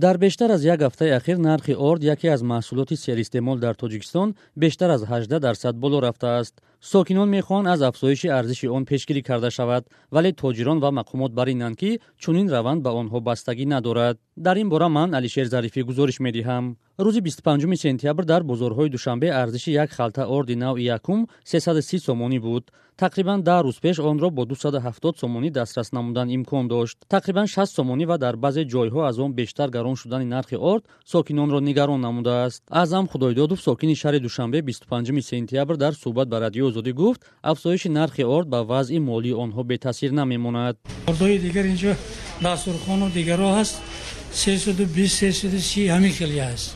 در بیشتر از یک هفته اخیر نرخی ارد یکی از محصولات سیر استعمال در تاجیکستان بیشتر از 18 درصد بالا رفته است сокинон мехоҳанд аз афзоиши арзиши он пешгирӣ карда шавад вале тоҷирон ва мақомот баринанд ки чунин раванд ба онҳо бастагӣ надорад дар ин бора ман алишер зарифӣ гузориш медиҳам рӯзи 25 сентябр дар бозорҳои душанбе арзиши як халта орди навъи якум 330 сомонӣ буд тақрибан даҳ рӯз пеш онро бо 270 сомонӣ дастрас намудан имкон дошт тақрибан 60 сомонӣ ва дар баъзе ҷойҳо аз он бештар гарон шудани нархи орд сокинонро нигарон намудааст аъзам худойдодов сокини шаҳри душанбе 25 сентябр дар сӯҳбат ба радио беҳбудозодӣ гуфт афзоиши нархи орд ба вазъи молии онҳо бетаъсир намемонад ордҳои дигар инҷо насурхону дигаро ҳаст сесуду бист сесуду си ҳамин хеле ҳаст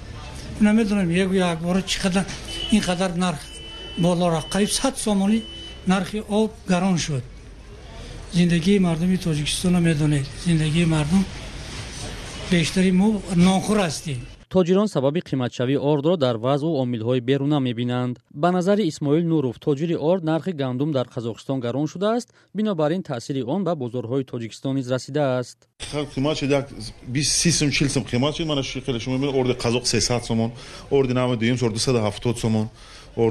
намедонам ягу якбора чӣ қадар ин қадар нарх боло рафт қариб сад сомонӣ нархи об гарон шуд зиндагии мардуми тоҷикистон намедонед зиндагии мардум бештари мо ما نانخور тоҷирон сабаби қиматшавии ордро дар вазъу омилҳои беруна мебинанд ба назари исмоил нуров тоҷири орд нархи гандум дар қазоқистон гарон шудааст бинобар ин таъсири он ба бозорҳои тоҷикистон низ расидааст қимат шид як бист си сум шумо орди қазоқ сомон орди сомон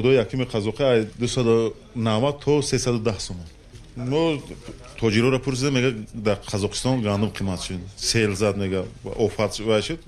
якими қазоқи то сомон мо тоҷироро пурсида мега дар қазоқистон гандум қимат шуд сел зад мега офат шуд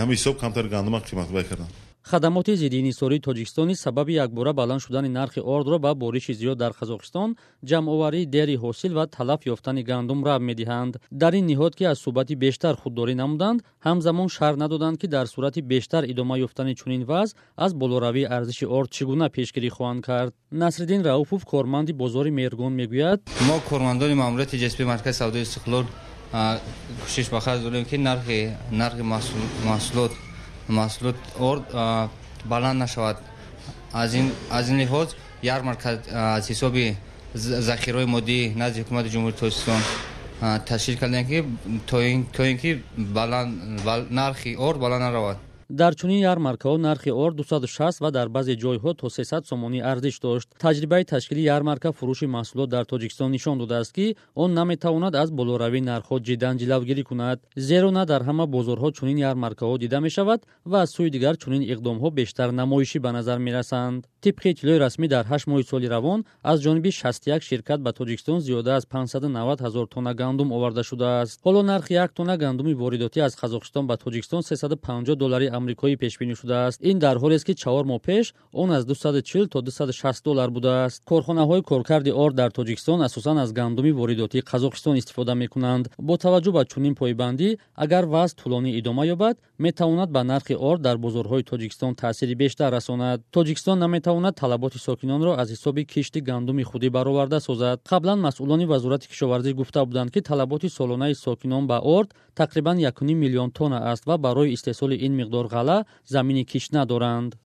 ҳама ҳисоб камтар гандума бай карданд хадамоти зидинисории тоҷикистони сабаби якбора баланд шудани нархи ордро ба бориши зиёд дар қазоқистон ҷамъоварии дери ҳосил ва талаф ёфтани гандум рав медиҳанд дар ин ниҳод ки аз суҳбати бештар худдорӣ намуданд ҳамзамон шарҳ надоданд ки дар сурати бештар идома ёфтани чунин вазъ аз болоравии арзиши орд чӣ гуна пешгирӣ хоҳанд кард насриддин рауфов корманди бозори мергон мегӯяд мо кормандони маъмурияти ҷсп маркази савдои истиқлол кӯшиш ба қарз дорем ки нархи нархи маҳсулот маҳсулот баланд нашавад аз ин лиҳоз ярмарка аз ҳисоби захираҳои моддӣ назди ҳукумати ҷумҳури тоҷикистон ташкил кардем ки то ин ки баланд нархи орд баланд наравад дар чунин ярмаркаҳо нархи ор 260 ва дар баъзе ҷойҳо то 300 сомонӣ арзиш дошт таҷрибаи ташкили ярмарка фурӯши маҳсулот дар тоҷикистон нишон додааст ки он наметавонад аз болоравии нархҳо ҷиддан ҷилавгирӣ кунад зеро на дар ҳама бозорҳо чунин ярмаркаҳо дида мешавад ва аз сӯи дигар чунин иқдомҳо бештар намоишӣ ба назар мерасанд тибқи иттилои расмӣ дар ҳашт моҳи соли равон аз ҷониби 61 ширкат ба тоҷикистон зиёда аз 590 ҳазор тона гандум оварда шудааст ҳоло нархи як тона гандуми воридотӣ аз қазоқистон ба тоҷикистон 350 доллари آمریکایی پیش بینی شده است این در حالی است که چهار ماه پیش اون از 240 تا 260 دلار بوده است کارخانه های کارکرد اور در تاجیکستان اساسا از گندمی وارداتی قزاقستان استفاده میکنند با توجه به چنین پایبندی اگر وضع طولانی ادامه یابد میتواند به نرخ اور در بازارهای تاجیکستان تاثیر بیشتر رساند تاجیکستان نمیتواند طلبات ساکنان را از حساب کشت گندم خودی برآورده سازد قبلا مسئولان وزارت کشاورزی گفته بودند که طلبات سالانه ساکنان به اور تقریبا 1.5 میلیون تن است و برای استحصال این مقدار ғала замини киш надоранд